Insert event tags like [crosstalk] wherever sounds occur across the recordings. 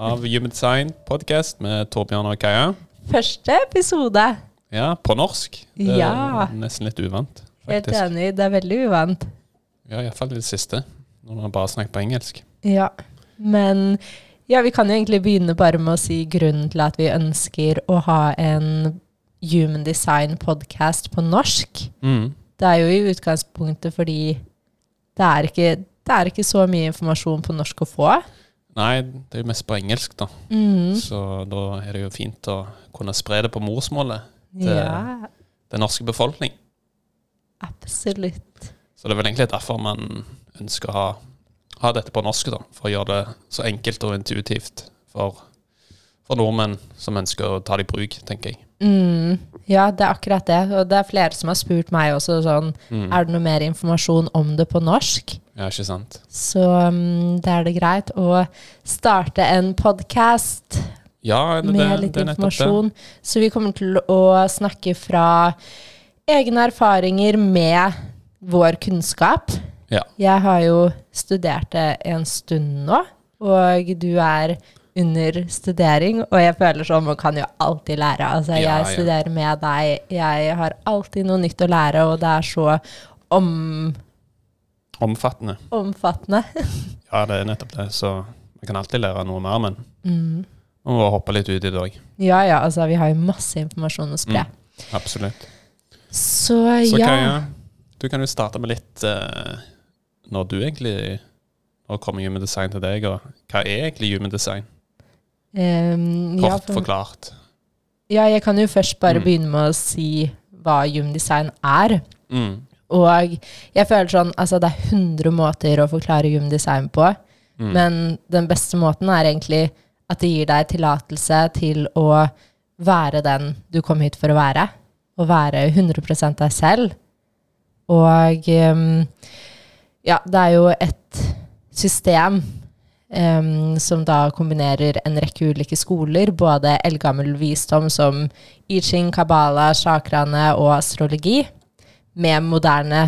av Human Design podcast med Torbjørn og Kaja. Første episode. Ja, på norsk. Det er Ja. nesten litt uvant, Faktisk. Helt enig, det er veldig uvant. Ja, iallfall det siste. Når man bare snakker på engelsk. Ja, men ja, vi kan jo egentlig begynne bare med å si grunnen til at vi ønsker å ha en Human Design podcast på norsk. Mm. Det er jo i utgangspunktet fordi det er ikke, det er ikke så mye informasjon på norsk å få. Nei, det er jo mest på engelsk, da. Mm. Så da er det jo fint å kunne spre det på morsmålet til Ja, den norske befolkning. absolutt. Så det er vel egentlig derfor man ønsker å ha, ha dette på norsk, da. For å gjøre det så enkelt og intuitivt for, for nordmenn som ønsker å ta det i bruk, tenker jeg. Mm. Ja, det er akkurat det. Og det er flere som har spurt meg også sånn Mm. Er det noe mer informasjon om det på norsk? Ja, ikke sant? Så um, da er det greit å starte en podkast Ja, det, med litt det det. informasjon. Så vi kommer til å snakke fra egne erfaringer med vår kunnskap. Ja. Jeg har jo studert det en stund nå, og du er under studering, og jeg føler sånn man kan jo alltid lære. Altså, Ja, jeg ja. studerer med deg, jeg har alltid noe nytt å lære, og det er så om, Omfattende. omfattende. [laughs] Ja, det er nettopp det. Så man kan alltid lære noe mer, men Mm. man må hoppe litt ut i òg. Ja, ja, altså vi har jo masse informasjon å spre. Absolutt. Så, Så ja. Kaja, du kan jo starte med litt uh, når du egentlig Når kommer human design til deg, og hva er egentlig human design? Ja, Kort for- forklart. Ja, jeg kan jo først bare Mm. begynne med å si hva Human Design er. Mm. Og jeg føler sånn, altså det er 100 måter å forklare gymdesign på, Mm. men den beste måten er egentlig at det gir deg tillatelse til å være den du kom hit for å være, Å være 100 deg selv. Og ehm, ja, det er jo et system um, som da kombinerer en rekke ulike skoler, både eldgammel visdom som I Ching, Kabbalah, chakraene og astrologi, med moderne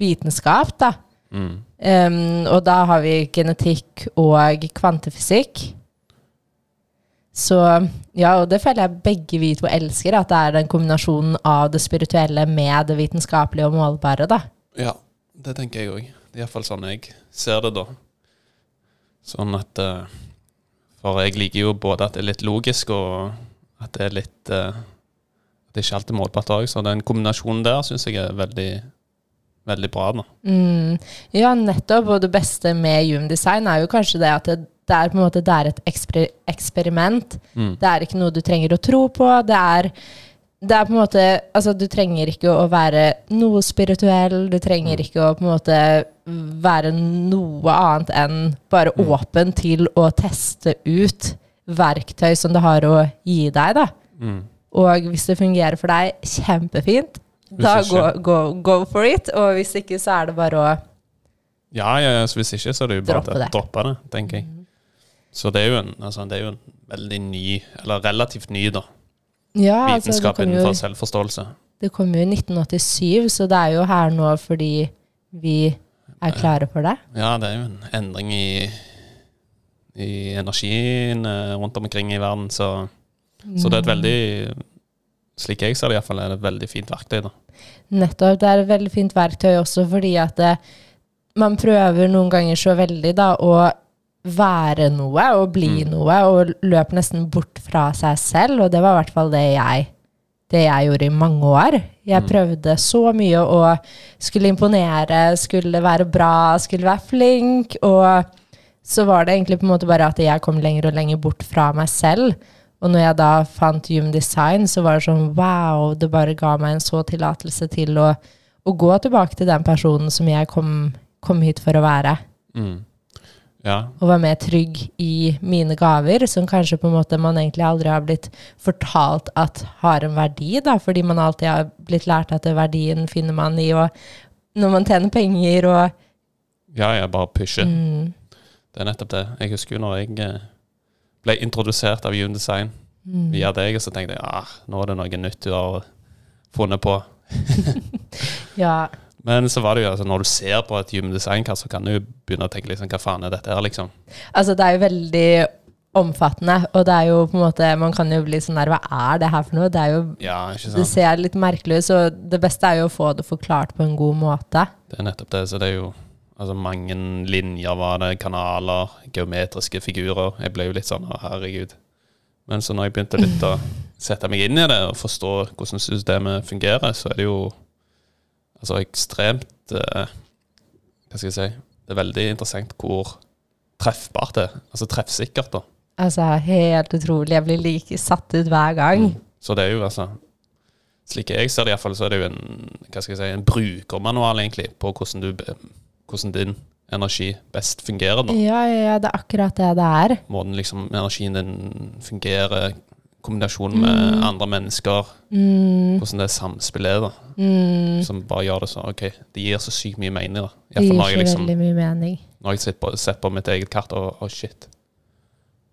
vitenskap, da. Mm. Um, og da har vi genetikk og kvantefysikk. Så ja, og det føler jeg begge vi to elsker, at det er den kombinasjonen av det spirituelle med det vitenskapelige og målbare, da. Ja, det tenker jeg òg. Iallfall sånn jeg ser det, da. Sånn at eh, For jeg liker jo både at det er litt logisk, og at det er litt eh, er det ikke alltid målbart òg. Så den kombinasjonen der syns jeg er veldig, veldig bra. da. Mm, ja, nettopp. Og det beste med Hume Design er jo kanskje det at det, det er på en måte det er et eksper eksperiment. Mm. Det er ikke noe du trenger å tro på. Det er, det er på en måte Altså, du trenger ikke å være noe spirituell. Du trenger ikke å på en måte være noe annet enn bare åpen til å teste ut verktøy som det har å gi deg, da. Mm. Og hvis det fungerer for deg, kjempefint. Da go, gå, gå, go for it. Og hvis ikke, så er det bare å Ja, ja, ja, så hvis ikke, så er det jo bare å droppe, droppe det, tenker jeg. Så det er jo en, altså, det er jo en veldig ny, eller relativt ny, da, Ja, altså, innenfor vitenskap jo, innenfor selvforståelse. det kom jo i 1987, så det er jo her nå fordi vi er klare for det. Ja, det er jo en endring i, i energien eh, rundt omkring i verden, så, så det er et veldig Slik jeg ser det iallfall, er det et veldig fint verktøy. da. Nettopp. Det er et veldig fint verktøy også fordi at det, man prøver noen ganger så veldig da å være noe og bli Mm. noe, og løper nesten bort fra seg selv, og det var i hvert fall det jeg det jeg gjorde i mange år. Jeg Mm. prøvde så mye å skulle imponere, skulle være bra, skulle være flink, og så var det egentlig på en måte bare at jeg kom lenger og lenger bort fra meg selv. Og når jeg da fant Human Design, så var det sånn wow, det bare ga meg en så tillatelse til å, å gå tilbake til den personen som jeg kom, kom hit for å være. Mm. Ja. og være mer trygg i mine gaver, som kanskje på en måte man egentlig aldri har blitt fortalt at har en verdi, da, fordi man alltid har blitt lært at verdien finner man i og når man tjener penger og ja, jeg bare pusher. mm, Det er nettopp det. Jeg husker jo når jeg eh, ble introdusert av Human Design mm. via deg, og så tenkte jeg ah, nå er det noe nytt du har funnet på. [laughs] Ja. Men så var det jo, altså, når du ser på et Human Design-kart, så kan du begynne å tenke liksom, hva faen er dette her, liksom. Altså, det er jo veldig omfattende, og det er jo på en måte Man kan jo bli sånn der Hva er det her for noe? Det er jo Ja, Det ser litt merkelig ut, så det beste er jo å få det forklart på en god måte. Det er nettopp det. Så det er jo altså, mange linjer, var det, kanaler, geometriske figurer. Jeg ble jo litt sånn herregud. Men så når jeg begynte litt å sette meg inn i det og forstå hvordan systemet fungerer, så er det jo altså ekstremt eh, Hva skal jeg si Det er veldig interessant hvor treffbart det er. Altså treffsikkert, da. Altså, helt utrolig. Jeg blir like satt ut hver gang. Så det er jo altså Slik jeg ser det iallfall, så er det jo en hva skal jeg si, en brukermanual egentlig på hvordan, du, hvordan din energi best fungerer. da. Ja, ja, det er akkurat det det er. Måten liksom energien din fungerer, kombinasjonen med andre mennesker, Mm, hvordan det samspillet er, da. mm. Som bare gjør det så OK, det gir så sykt mye mening, da. Det gir så liksom veldig mye mening. Når jeg sett på, sett på mitt eget kart og og shit.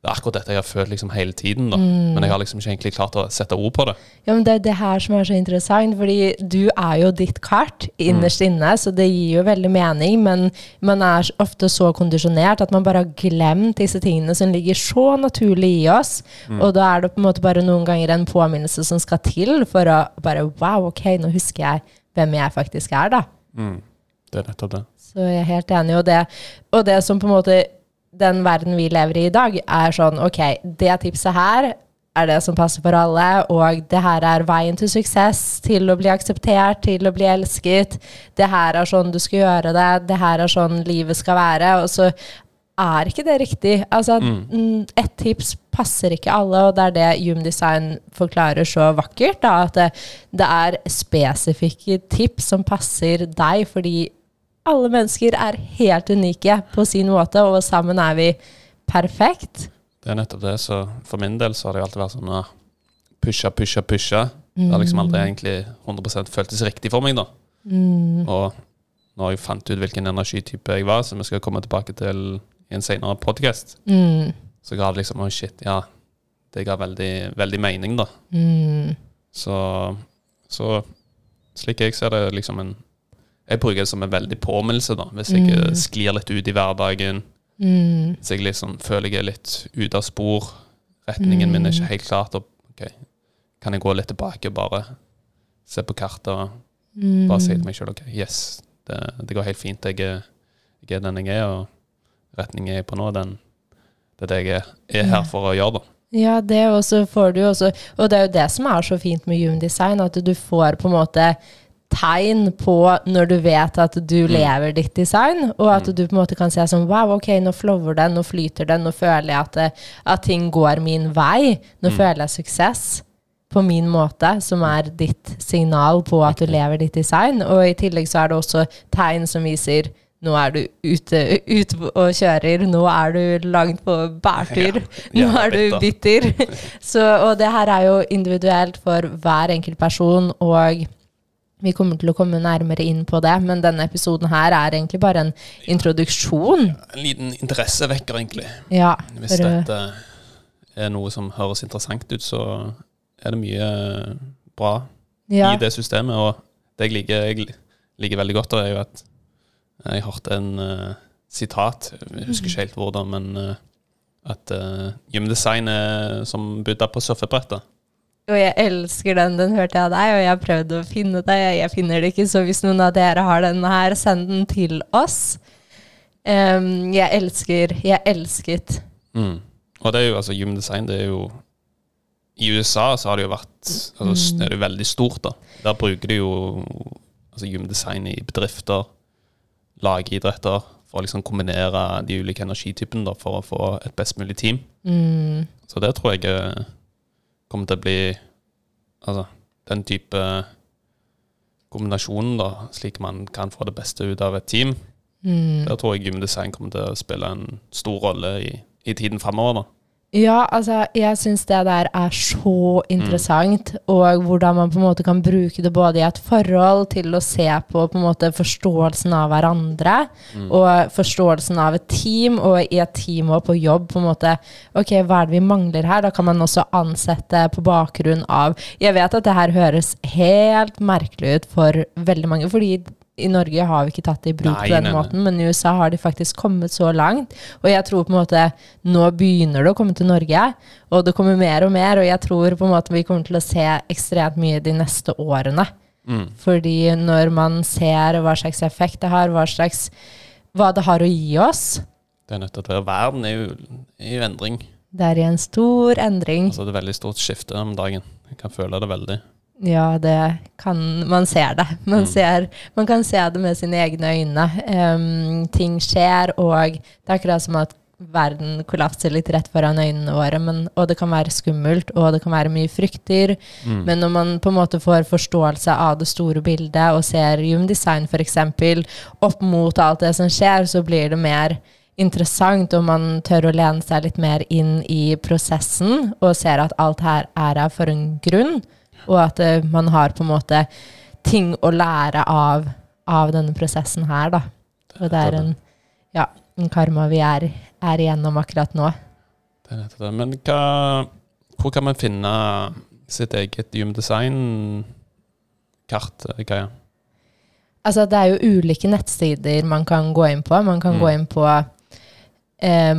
Det er akkurat dette jeg har følt liksom hele tiden, da. Mm. Men jeg har liksom ikke egentlig klart å sette ord på det. Ja, men Det er det her som er så interessant, fordi du er jo ditt kart innerst Mm. inne, så det gir jo veldig mening, men man er ofte så kondisjonert at man bare har glemt disse tingene som ligger så naturlig i oss, Mm. og da er det på en måte bare noen ganger en påminnelse som skal til for å bare wow, ok, nå husker jeg hvem jeg faktisk er, da. Mm. Det er nettopp det. Så jeg er helt enig. Og det, og det som på en måte den verden vi lever i i dag, er sånn ok, det tipset her er det som passer for alle, og det her er veien til suksess, til å bli akseptert, til å bli elsket. Det her er sånn du skal gjøre det, det her er sånn livet skal være. Og så er ikke det riktig. Altså, mm. ett tips passer ikke alle, og det er det Hume Design forklarer så vakkert. Da, at det, det er spesifikke tips som passer deg, fordi alle mennesker er helt unike på sin måte, og sammen er vi perfekt. Det er nettopp det. Så for min del så har det alltid vært sånn pusha, pusha, pusha. Det har liksom aldri egentlig 100 føltes riktig for meg, da. Mm. Og når jeg fant ut hvilken energitype jeg var, som vi skal komme tilbake til i en senere podkast, Mm. så ga det liksom oh shit, ja. Det ga veldig, veldig mening, da. Mm. Så, så slik jeg ser det, liksom en Jeg bruker det som en veldig påminnelse, da. Hvis jeg Mm. sklir litt ut i hverdagen. Mm. Hvis jeg liksom føler jeg er litt ute av spor, retningen min er ikke helt klart, og okay, kan jeg gå litt tilbake og bare se på kartet og Mm. bare si til meg sjøl ok, yes, det, det går helt fint. Jeg er, jeg er den jeg er, og retningen jeg er på nå, den, det er det jeg er, er her for å gjøre, da. Ja, det også får du også. Og det er jo det som er så fint med Human Design, at du får på en måte tegn på når du vet at du lever ditt design, og at du på en måte kan se sånn Wow, ok, nå flower det, nå flyter det, nå føler jeg at, det, at ting går min vei. Nå føler jeg suksess på min måte, som er ditt signal på at du lever ditt design. Og i tillegg så er det også tegn som viser nå er du ute, ute og kjører, nå er du langt på bærtur, nå er du bitter. [laughs] Så, og det her er jo individuelt for hver enkelt person, og vi kommer til å komme nærmere inn på det, men denne episoden her er egentlig bare en introduksjon. En liten interessevekker, egentlig. Ja, Hvis for, dette er noe som høres interessant ut, så er det mye bra ja. i det systemet. Og det jeg liker, jeg liker veldig godt, er jo at jeg hørte en uh, sitat, jeg husker ikke helt hvordan, men uh, at uh, gymdesign er som Buddha på surfebrettet. Og jeg elsker den, den hørte jeg av deg, og jeg har prøvd å finne det. Jeg finner det ikke, så hvis noen av dere har den her, send den til oss. Um, jeg elsker, jeg elsket. Mm. Og det er jo altså gymdesign, det er jo I USA så har det jo vært altså, s- det er jo veldig stort, da. Der bruker de jo altså gymdesign i bedrifter, lagidretter, for å liksom kombinere de ulike energitypene da, for å få et best mulig team. Mm, Så det tror jeg eh, kommer til å bli Altså den type kombinasjonen, da, slik man kan få det beste ut av et team. Mm. Der tror jeg gymdesign kommer til å spille en stor rolle i, i tiden framover. Ja, altså, jeg syns det der er så interessant, og hvordan man på en måte kan bruke det både i et forhold til å se på på en måte forståelsen av hverandre, og forståelsen av et team, og i et team og på jobb, på en måte Ok, hva er det vi mangler her? Da kan man også ansette på bakgrunn av Jeg vet at det her høres helt merkelig ut for veldig mange, fordi i Norge har vi ikke tatt det i bruk Nei, på den nei, nei. måten, men i USA har de faktisk kommet så langt. Og jeg tror på en måte nå begynner det å komme til Norge, og det kommer mer og mer. Og jeg tror på en måte vi kommer til å se ekstremt mye de neste årene. Mm. Fordi når man ser hva slags effekt det har, hva, slags, hva det har å gi oss, Det er nødt til at verden er jo i endring. det er i en stor endring. Altså, det er veldig stort skifte om dagen. Jeg kan føle det veldig. Ja, det kan Man ser det. Man, Mm. ser, man kan se det med sine egne øyne. Um, ting skjer, og det er akkurat som at verden kollapser litt rett foran øynene våre. Men, og det kan være skummelt, og det kan være mye frykter. Mm. Men når man på en måte får forståelse av det store bildet, og ser Human Design f.eks. opp mot alt det som skjer, så blir det mer interessant, og man tør å lene seg litt mer inn i prosessen, og ser at alt her er her for en grunn, og at eh, man har på en måte ting å lære av, av denne prosessen her, da. Og det er en, ja, en karma vi er, er igjennom akkurat nå. Det er nettopp det. Men hva, hvor kan man finne sitt eget Human Design-kart? eh, Kaja? Altså, det er jo ulike nettsider man kan gå inn på. Man kan Mm. gå inn på eh,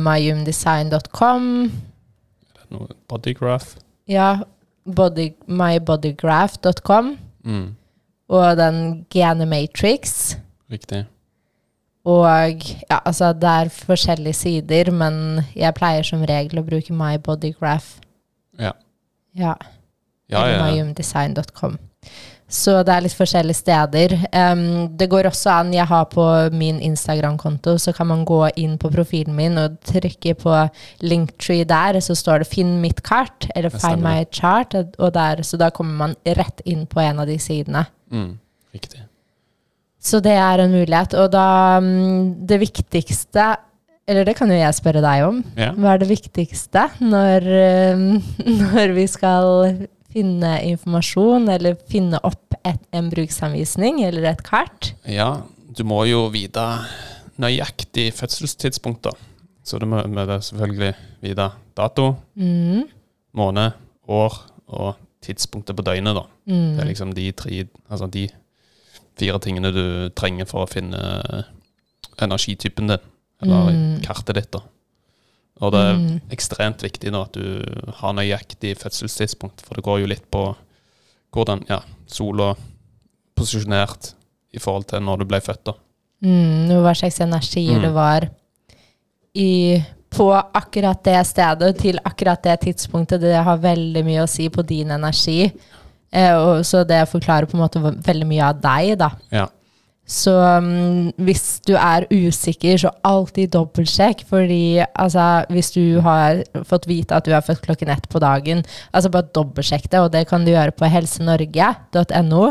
noe bodygraph? Ja, body, mybodygraph.com. Mm. Og den Genematrix. Riktig. Og ja, altså, det er forskjellige sider, men jeg pleier som regel å bruke mybodygraph. Ja. Ja. Ja, ja. ja. myhumdesign.com. Så det er litt forskjellige steder. Um, det går også an, jeg har på min Instagram-konto, så kan man gå inn på profilen min og trykke på linktree der, så står det 'finn mitt kart', eller 'find my chart', der, så da kommer man rett inn på en av de sidene. Mm. Riktig. Så det er en mulighet. Og da mm, Det viktigste Eller det kan jo jeg spørre deg om. Ja. Hva er det viktigste når, [laughs] når vi skal finne informasjon, eller finne opp et, en bruksanvisning eller et kart? ja, du må jo vite nøyaktig fødselstidspunkt, da. Så du må, må det selvfølgelig vite dato, Mm, måned, år og tidspunktet på døgnet, da. mm, Det er liksom de tre Altså de fire tingene du trenger for å finne energitypen din, eller Mm. kartet ditt, da. Og det er mm, ekstremt viktig nå at du har nøyaktig fødselstidspunkt, for det går jo litt på hvordan ja, sola posisjonert i forhold til når du ble født, da. mm, hva slags energier Mm. det var i, på akkurat det stedet til akkurat det tidspunktet. Det har veldig mye å si på din energi. Eh, og, så det forklarer på en måte veldig mye av deg, da. Ja. Så um, hvis du er usikker, så alltid dobbeltsjekk. Fordi altså, hvis du har fått vite at du er født klokken ett på dagen, altså bare dobbeltsjekk det, og det kan du gjøre på helsenorge.no.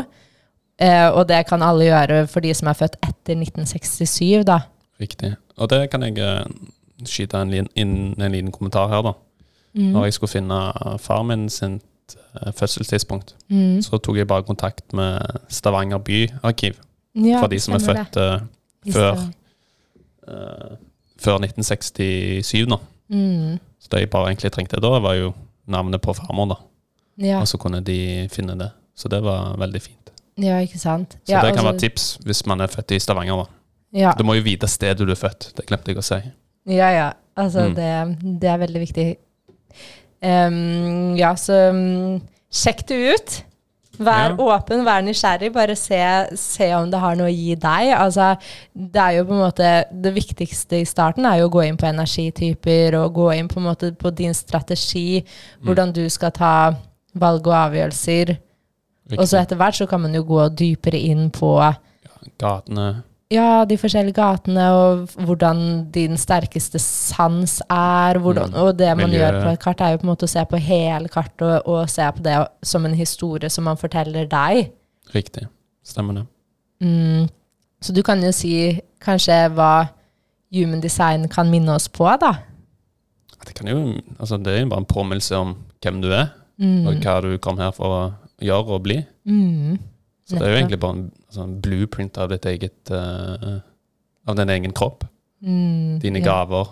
Eh, og det kan alle gjøre for de som er født etter 1967, da. Riktig. Og det kan jeg uh, skyte en liten, inn en liten kommentar her, da. Mm. Når jeg skulle finne far min sin uh, fødselstidspunkt, Mm. så tok jeg bare kontakt med Stavanger byarkiv, Ja, for de som er født uh, før, eh, før 1967, da. Mm. Så det jeg bare egentlig trengte da, var jo navnet på farmor, da. Ja, Og så kunne de finne det. Så det var veldig fint. ja, ikke sant. Så ja, det kan også, være tips hvis man er født i Stavanger, da. Ja, Du må jo vite stedet du er født. Det glemte jeg å si. ja. ja. Altså, Mm. det, det er veldig viktig. Um, ja, så um, sjekk det ut. Vær Ja. åpen, vær nysgjerrig. Bare se, se om det har noe å gi deg. Altså, det er jo på en måte Det viktigste i starten er jo å gå inn på energityper og gå inn på en måte på din strategi, hvordan du skal ta valg og avgjørelser. Og så etter hvert så kan man jo gå dypere inn på Gatene. Ja, de forskjellige gatene, og hvordan din sterkeste sans er. Hvordan, Mm. Og det man Miljø. gjør på et kart, er jo på en måte å se på hele kartet og, og se på det som en historie som man forteller deg. Riktig. Stemmer det. Mm. Så du kan jo si kanskje hva human design kan minne oss på, da. Det, kan jo, altså det er jo bare en påminnelse om hvem du er, Mm. og hva du kom her for å gjøre og bli. Mm. Så det er jo egentlig bare en sånn blueprint av ditt eget uh, Av din egen kropp. Mm. Dine Ja. gaver.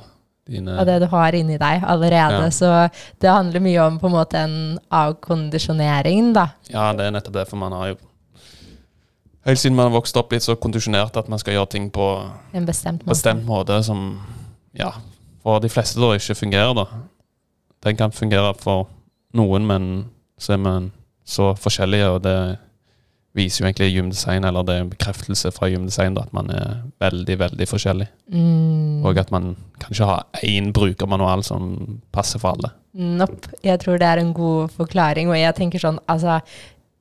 Dine av det du har inni deg allerede. Ja. Så det handler mye om på en måte en avkondisjonering, da. Ja, det er nettopp det, for man har jo Helt siden man har vokst opp litt så kondisjonert at man skal gjøre ting på En bestemt måte. bestemt måte som ja, for de fleste da ikke fungerer. da. Den kan fungere for noen, men så er man så forskjellige, og det viser jo egentlig gymdesign, eller det er en bekreftelse fra gymdesign, at man er veldig, veldig forskjellig. Mm. Og at man kan ikke ha én brukermanual som passer for alle. Nope. Jeg tror det er en god forklaring, og jeg tenker sånn, altså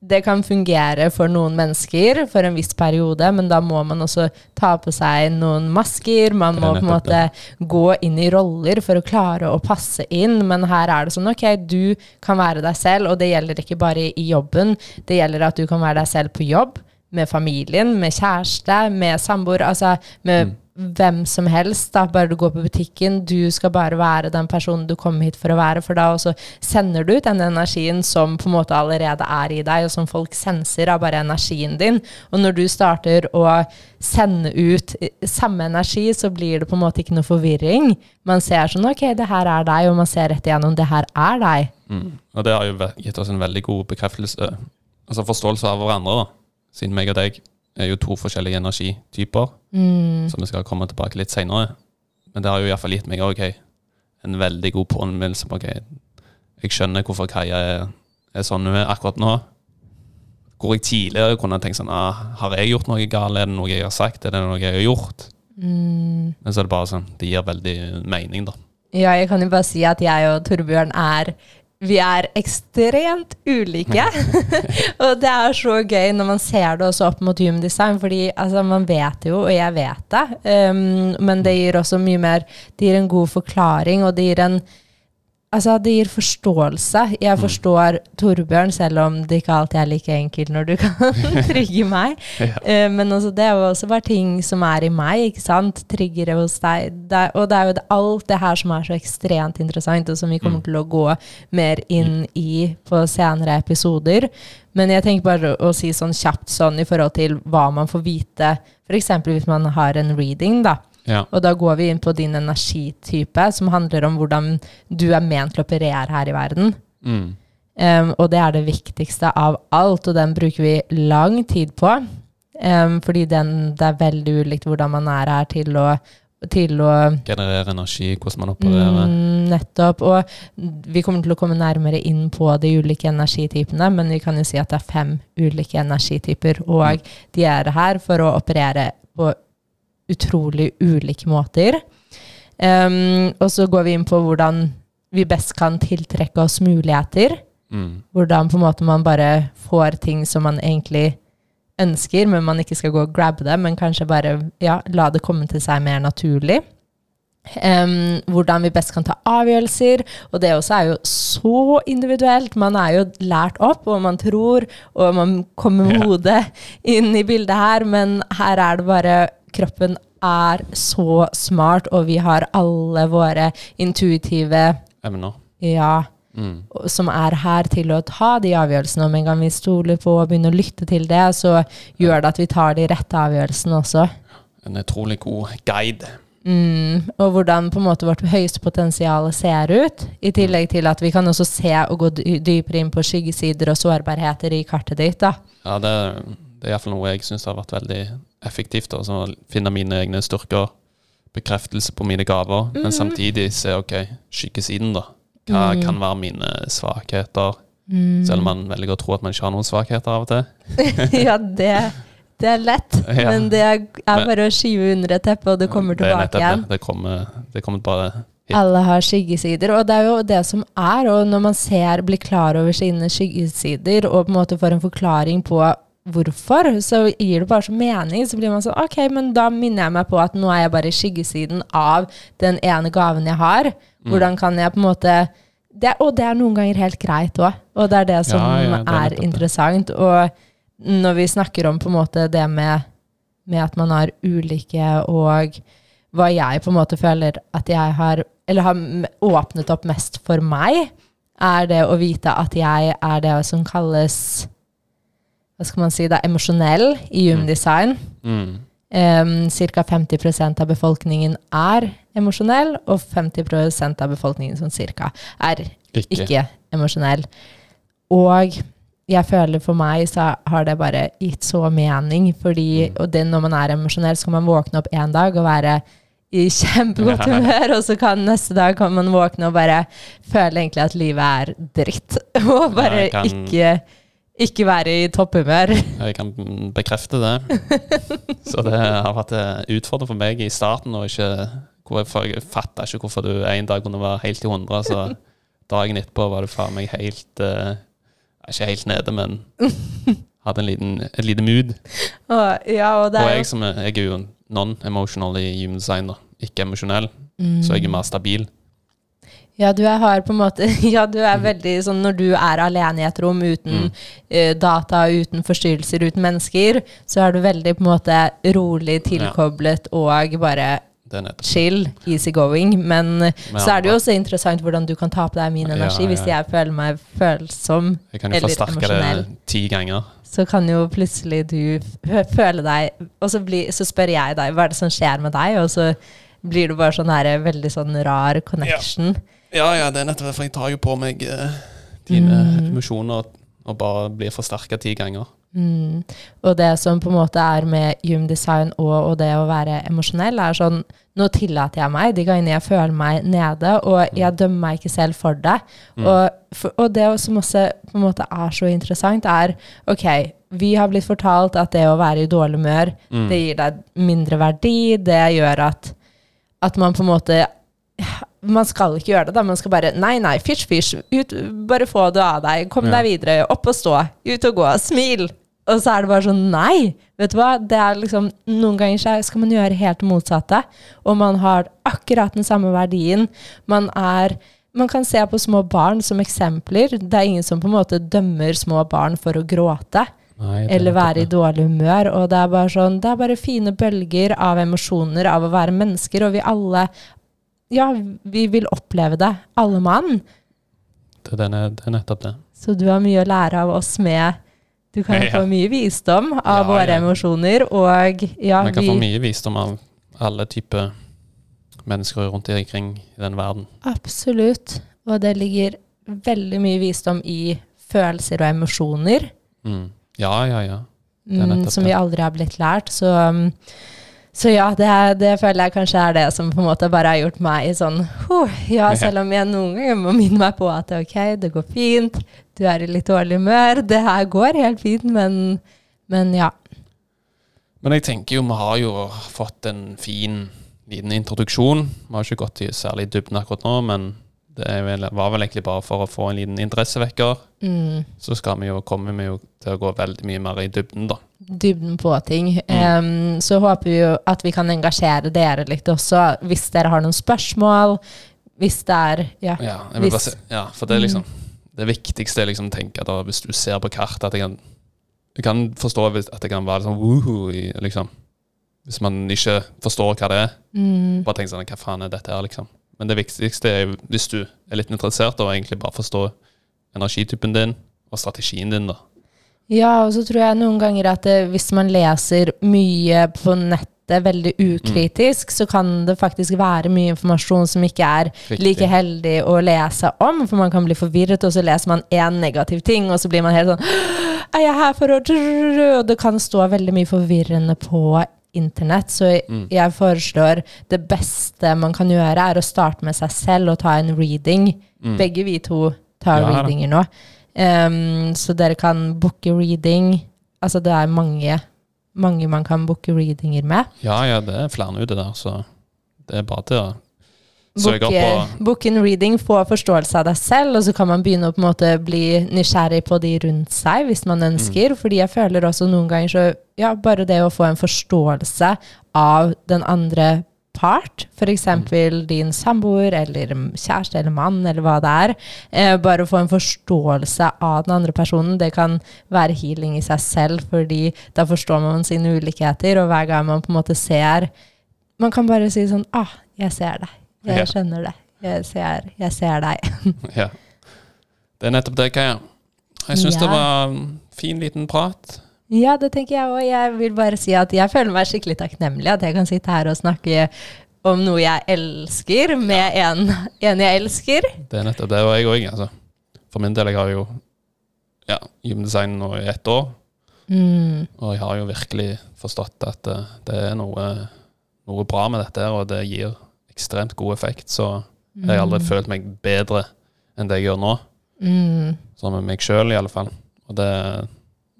det kan fungere for noen mennesker for en viss periode, men da må man også ta på seg noen masker. Man må på en måte gå inn i roller for å klare å passe inn. Men her er det sånn, ok, du kan være deg selv, og det gjelder ikke bare i jobben. Det gjelder at du kan være deg selv på jobb, med familien, med kjæreste, med samboer, altså med hvem som helst. Da. Bare du går på butikken, du skal bare være den personen du kom hit for å være. For da også sender du ut den energien som på en måte allerede er i deg, og som folk senser av bare energien din. Og når du starter å sende ut samme energi, så blir det på en måte ikke noe forvirring. Man ser sånn ok, det her er deg, og man ser rett igjennom det her er deg. Mm. Og det har jo gitt oss en veldig god bekreftelse, altså forståelse av hverandre, da. Siden meg og deg er jo to forskjellige energityper, Mm. som vi skal komme tilbake litt seinere. Men det har jo iallfall gitt meg okay, en veldig god påminnelse på okay, jeg skjønner hvorfor Kaja er, er sånn hun er akkurat nå. Hvor jeg tidligere kunne tenkt sånn ah, Har jeg gjort noe galt? Er det noe jeg har sagt? Er det noe jeg har gjort? Mm. Men så er det bare sånn Det gir veldig mening, da. Ja, jeg kan jo bare si at jeg og Torbjørn er vi er ekstremt ulike. [laughs] og det er så gøy når man ser det også opp mot human design, fordi altså, man vet jo, og jeg vet det, um, men det gir også mye mer Det gir en god forklaring, og det gir en Altså, det gir forståelse. Jeg forstår Torbjørn, selv om det ikke alltid er like enkelt når du [laughs] kan [laughs] trygge meg. Ja. Eh, men også, det er jo også bare ting som er i meg, ikke sant? Triggere hos deg. Det, og det er jo det, alt det her som er så ekstremt interessant, og som vi kommer til å gå mer inn i på senere episoder. Men jeg tenker bare å si sånn kjapt sånn i forhold til hva man får vite, f.eks. hvis man har en reading, da. Ja. Og da går vi inn på din energitype, som handler om hvordan du er ment til å operere her i verden. Mm. Um, og det er det viktigste av alt, og den bruker vi lang tid på. Um, fordi den, det er veldig ulikt hvordan man er her til å, til å Generere energi, hvordan man opererer. mm, Nettopp. Og vi kommer til å komme nærmere inn på de ulike energitypene, men vi kan jo si at det er fem ulike energityper, og de er her for å operere på utrolig ulike måter. Um, og så går vi inn på hvordan vi best kan tiltrekke oss muligheter. Mm. Hvordan på en måte man bare får ting som man egentlig ønsker, men man ikke skal gå og grabbe det, men kanskje bare ja, la det komme til seg mer naturlig. Em, hvordan vi best kan ta avgjørelser. Og det også er jo så individuelt. Man er jo lært opp, og man tror, og man kommer med hodet inn i bildet her, men her er det bare Kroppen er så smart, og vi har alle våre intuitive Evner. Ja Mm. som er her til å ta de avgjørelsene. Om en gang vi stoler på og begynner å lytte til det, så gjør det at vi tar de rette avgjørelsene også. En utrolig god guide. Mm, og hvordan på en måte vårt høyeste potensial ser ut. I tillegg til at vi kan også se og gå dypere inn på skyggesider og sårbarheter i kartet ditt. da. Ja, det, det er iallfall noe jeg syns har vært veldig effektivt. Da, å finne mine egne styrker, bekreftelse på mine gaver, men samtidig se ok, skyggesiden, da. Hva kan være mine svakheter? Selv om man velger å tro at man ikke har noen svakheter av og til. [laughs] ja, det, det er lett, Ja. men det er er bare å skyve under et teppe, og det kommer er tilbake det igjen. Det. Det kommer, det kommer bare hit. Alle har skyggesider, og det er jo det som er. Og når man ser, blir klar over sine skyggesider, og på en måte får en forklaring på hvorfor, så gir det bare så mening. Så blir man sånn OK, men da minner jeg meg på at nå er jeg bare i skyggesiden av den ene gaven jeg har. Mm. Hvordan kan jeg på en måte det, Og det er noen ganger helt greit òg. Og det er det som Ja, ja, det er er interessant. Og når vi snakker om på en måte det med med at man har ulike, og hva jeg på en måte føler at jeg har Eller har åpnet opp mest for meg, er det å vite at jeg er det som kalles Hva skal man si, da, emosjonell i human design. Mm. Um, Ca. 50% av befolkningen er emosjonell, og 50% av befolkningen sånn cirka er Ikke. ikke emosjonell. Og jeg føler for meg så har det bare gitt så mening, fordi Mm. og det når man er emosjonell, så kan man våkne opp en dag og være i [laughs] kjempegodt humør, og så kan neste dag kan man våkne og bare føle egentlig at livet er dritt, [laughs] og bare kan- ikke, ikke være i topphumør. Jeg kan bekrefte det. [laughs] Så det har vært eh, utfordrende for meg i starten. Og ikke, jeg fatta ikke hvorfor du en dag kunne være helt i 100, så dagen etterpå var du faen meg helt eh, Ikke helt nede, men hadde en liten, et lite mood. Og, ja, og Og er jeg, som er, jeg er jo non-emotional i human design, da. ikke emosjonell, Mm. så jeg er mer stabil. Ja, du er, hard på en måte [laughs] Ja, du er veldig sånn når du er alene i et rom uten Mm. uh, data, uten forstyrrelser, uten mennesker, så er du veldig på en måte rolig, tilkoblet og bare er. Chill, easy going. Men Med så er det jo også interessant hvordan du kan ta på deg min Ja, energi. ja, Hvis jeg føler meg følsom, Jeg kan jo eller forsterke emosjonell. det ti ganger. så kan jo plutselig du føle deg Og så, bli, så spør jeg deg hva er det som skjer med deg, og så blir det bare sånn her veldig sånn rar connection. Ja, ja, det er nettopp derfor jeg tar jo på meg uh, dine Mm. emosjoner og bare blir forsterka ti ganger. Mm. Og det som på en måte er med gymdesign og, og det å være emosjonell, er sånn Nå tillater jeg meg de gangene jeg føler meg nede, og jeg dømmer meg ikke selv for det. Mm. Og, for, og det som også på en måte er så interessant, er OK, vi har blitt fortalt at det å være i dårlig humør, Mm. det gir deg mindre verdi, det gjør at, at man på en måte man skal ikke gjøre det, da. Man skal bare Nei, nei, fysj, fysj. Ut, bare få det av deg. Kom Ja. deg videre. Opp og stå. Ut og gå. Smil. Og så er det bare sånn Nei! Vet du hva? Det er liksom Noen ganger skal man gjøre helt det motsatte. Og man har akkurat den samme verdien. Man er Man kan se på små barn som eksempler. Det er ingen som på en måte dømmer små barn for å gråte Nei, er eller være i dårlig humør. Og det er bare sånn, det er bare fine bølger av emosjoner, av å være mennesker, og vi alle Ja, vi vil oppleve det, alle mann. Det, det er nettopp det. Så du har mye å lære av oss med Du kan Ja. få mye visdom av Ja, våre ja. emosjoner, og ja, Man kan vi få mye visdom av alle typer mennesker rundt omkring i den verden. Absolutt. Og det ligger veldig mye visdom i følelser og emosjoner. Mm. Ja, ja, ja. mm, som vi aldri har blitt lært. Så, um, så ja, det, det føler jeg kanskje er det som på en måte bare har gjort meg sånn huh, Ja. selv om jeg noen ganger må minne meg på at ok, det går fint, du er i litt dårlig humør, det her går helt fint, men, men ja. Men jeg tenker jo, vi har jo fått en fin liten introduksjon. Vi har ikke gått i særlig dybden akkurat nå, men det vel, var vel egentlig bare for å få en liten interessevekker. Mm, Så skal vi jo komme vi jo til å gå veldig mye mer i dybden, da. dybden på ting. Mm. Um, så håper vi jo at vi kan engasjere dere litt også, hvis dere har noen spørsmål. Hvis det er Ja. Ja, se, ja for det er liksom Det viktigste er liksom å tenke at da, hvis du ser på kartet at jeg kan Jeg kan forstå at det kan være sånn woohoo liksom Hvis man ikke forstår hva det er. Mm, Bare tenk sånn Hva faen er dette her, liksom? Men det viktigste er jo hvis du er litt interessert, og egentlig bare forstå energitypen din og strategien din, da. Ja, og så tror jeg noen ganger at det, hvis man leser mye på nettet veldig ukritisk, så kan det faktisk være mye informasjon som ikke er Riktig. like heldig å lese om, for man kan bli forvirret, og så leser man én negativ ting, og så blir man helt sånn Er jeg her for å Og det kan stå veldig mye forvirrende på internett, så Mm. jeg foreslår det beste man kan gjøre, er å starte med seg selv og ta en reading. Mm. Begge vi to tar Ja readinger nå. Um, så dere kan booke reading. Altså det er mange, mange man kan booke readinger med. Ja, ja, det er flere ute der, så det er bare til å booke en reading, få forståelse av deg selv, og så kan man begynne å på en måte bli nysgjerrig på de rundt seg, hvis man ønsker. Mm. Fordi jeg føler også noen ganger så Ja, bare det å få en forståelse av den andre part, f.eks. Mm. din samboer eller kjæreste eller mann eller hva det er. Eh, bare få en forståelse av den andre personen. Det kan være healing i seg selv, fordi da forstår man sine ulikheter, og hver gang man på en måte ser Man kan bare si sånn Ah, jeg ser deg. Jeg Ja. skjønner det. Jeg ser, jeg ser deg. [laughs] Ja. Det er nettopp det, Kaja. Jeg syns det var en fin, liten prat. Ja, det tenker jeg òg. Jeg vil bare si at jeg føler meg skikkelig takknemlig at jeg kan sitte her og snakke om noe jeg elsker, med en, en jeg elsker. Det er nettopp det, og jeg òg. Altså. For min del, jeg har jo ja, gymdesign nå i ett år, Mm, og jeg har jo virkelig forstått at det, det er noe, noe bra med dette, og det gir ekstremt god effekt. Så jeg har aldri følt meg bedre enn det jeg gjør nå. mm. Sånn med meg sjøl, i alle fall. Og det,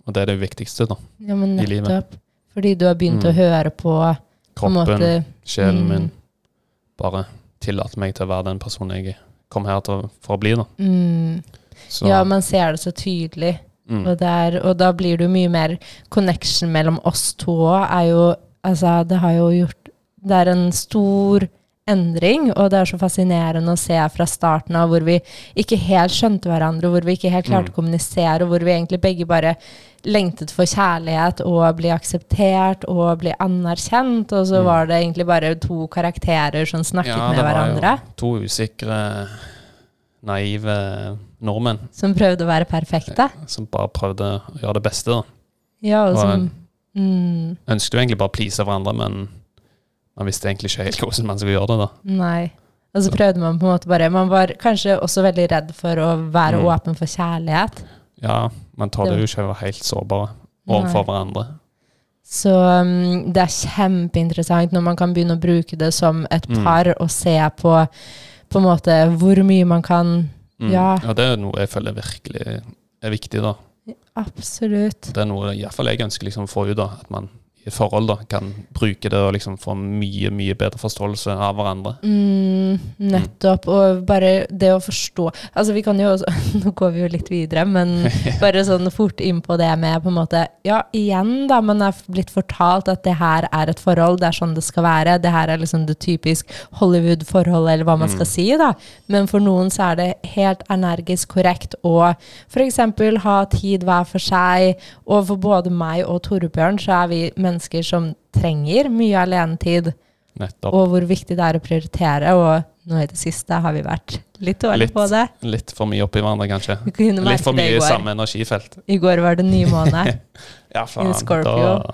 og det er det viktigste, da. Ja, men I livet. Fordi du har begynt Mm. å høre på, på Kroppen, måte sjelen mm. min, bare tillate meg til å være den personen jeg kom her til, for å bli, da. mm, Ja, man ser det så tydelig. mm, Og, der, og da blir det jo mye mer connection mellom oss to òg. Altså, det har jo gjort Det er en stor endring, og det er så fascinerende å se fra starten av hvor vi ikke helt skjønte hverandre, hvor vi ikke helt klarte Mm. å kommunisere, og hvor vi egentlig begge bare lengtet for kjærlighet og bli akseptert og bli anerkjent, og så Mm. var det egentlig bare to karakterer som snakket Ja, med det var jo To usikre, naive nordmenn som prøvde å være perfekte. som bare prøvde å gjøre det beste. da. Ja, Og som mm, Ønsket jo egentlig bare å please hverandre, men man visste egentlig ikke helt [laughs] hvordan man skulle gjøre det. da. Nei. Og så prøvde man på en måte bare Man var kanskje også veldig redd for å være Mm. åpen for kjærlighet. Ja, man Det- jo ikke å være helt sårbare overfor hverandre. Så um, det er kjempeinteressant når man kan begynne å bruke det som et Mm. par og se på på en måte hvor mye man kan Mm. Ja. ja. det er noe jeg føler virkelig er viktig. da. Absolutt. Det er noe i hvert fall jeg ønsker liksom å få ut. da, At man forhold da, kan bruke det og liksom få mye mye bedre forståelse av hverandre. Mm, nettopp. Og bare det å forstå Altså, vi kan jo også [laughs] Nå går vi jo litt videre, men [laughs] bare sånn fort inn på det med på en måte Ja, igjen, da. Man er blitt fortalt at det her er et forhold, det er sånn det skal være. Det her er liksom det typisk Hollywood-forholdet, eller hva man skal si, da. Men for noen så er det helt energisk korrekt å f.eks. ha tid hver for seg. Og for både meg og Torbjørn så er vi mennesker som trenger mye alenetid Nettopp. og hvor viktig det er å prioritere. Og nå i det siste har vi vært litt dårlige på det. Litt for mye oppi hverandre, kanskje. Litt for mye i samme energifelt. I går var det nymåne. [laughs] Ja, faen. In Scorpio. Da,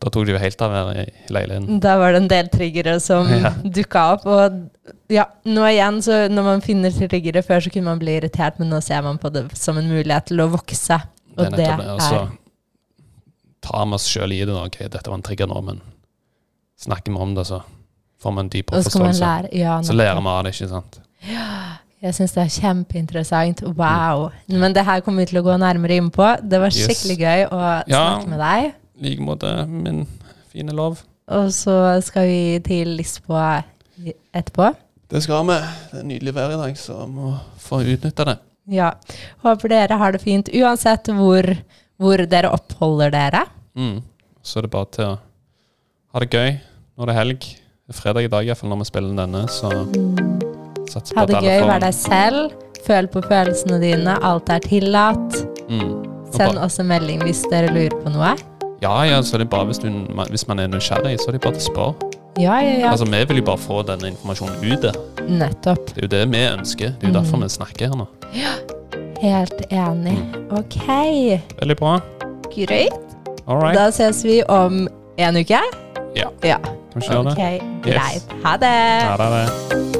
da tok det jo helt av her i leiligheten. Da var det en del triggere som [laughs] Ja. dukka opp. Og ja, nå igjen, så når man finner triggere før, så kunne man bli irritert, men nå ser man på det som en mulighet til å vokse. Og det, nettopp det. Er tar vi oss sjøl i det. da, Ok, dette var en trigger nå, men snakker vi om det, så får vi en dypere forståelse. lære. Ja, Så lærer vi av det, ikke sant. Jeg syns det er kjempeinteressant. Wow. Men det her kommer vi til å gå nærmere inn på. Det var Yes. skikkelig gøy å Ja. snakke med deg. I like måte, min fine lov. Og så skal vi til Lisboa etterpå. Det skal vi. Det er nydelig vær i dag, så vi må få utnytta det. Ja. Håper dere har det fint uansett hvor, hvor dere oppholder dere. Mm. Så er det bare til å ha det gøy. Nå er det helg. Det er fredag i dag, iallfall når vi spiller denne, så satser på Ha det gøy, får- vær deg selv. Føl på følelsene dine. Alt er tillatt. Mm. Og Send bare- oss melding hvis dere lurer på noe. Ja, ja, så er det bare hvis, du, hvis man er nysgjerrig, så er det bare til å spørre. Ja, ja, ja. Altså, Vi vil jo bare få denne informasjonen ut der. Nettopp. Det er jo det vi ønsker. Det er jo derfor vi snakker her nå. Helt enig. Ok, Veldig bra. greit. Alright. Da ses vi om en uke. Ja. Ja. Kanskje okay. gjøre det? Ok, Yes. greit. Ha det. Ha det Ha det.